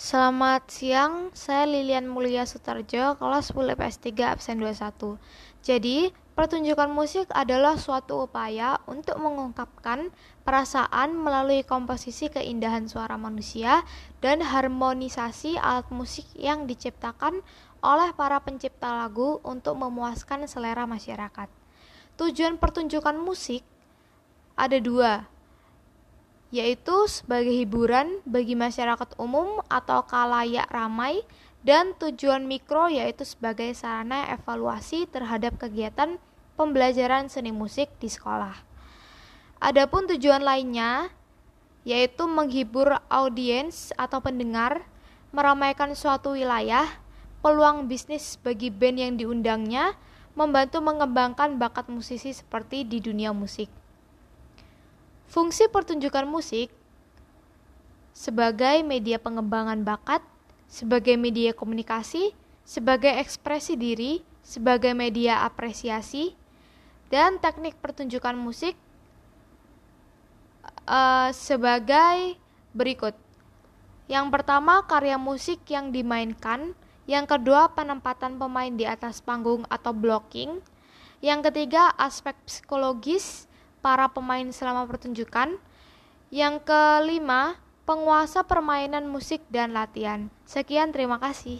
Selamat siang, saya Lilian Mulia Sutarjo, kelas 10 PS3 absen 21. Jadi, pertunjukan musik adalah suatu upaya untuk mengungkapkan perasaan melalui komposisi keindahan suara manusia dan harmonisasi alat musik yang diciptakan oleh para pencipta lagu untuk memuaskan selera masyarakat. Tujuan pertunjukan musik ada dua, yaitu sebagai hiburan bagi masyarakat umum atau kalayak ramai dan tujuan mikro yaitu sebagai sarana evaluasi terhadap kegiatan pembelajaran seni musik di sekolah. Adapun tujuan lainnya yaitu menghibur audiens atau pendengar, meramaikan suatu wilayah, peluang bisnis bagi band yang diundangnya, membantu mengembangkan bakat musisi seperti di dunia musik. Fungsi pertunjukan musik sebagai media pengembangan bakat, sebagai media komunikasi, sebagai ekspresi diri, sebagai media apresiasi, dan teknik pertunjukan musik uh, sebagai berikut. Yang pertama, karya musik yang dimainkan. Yang kedua, penempatan pemain di atas panggung atau blocking. Yang ketiga, aspek psikologis para pemain selama pertunjukan. Yang kelima, penguasa permainan musik dan latihan. Sekian, terima kasih.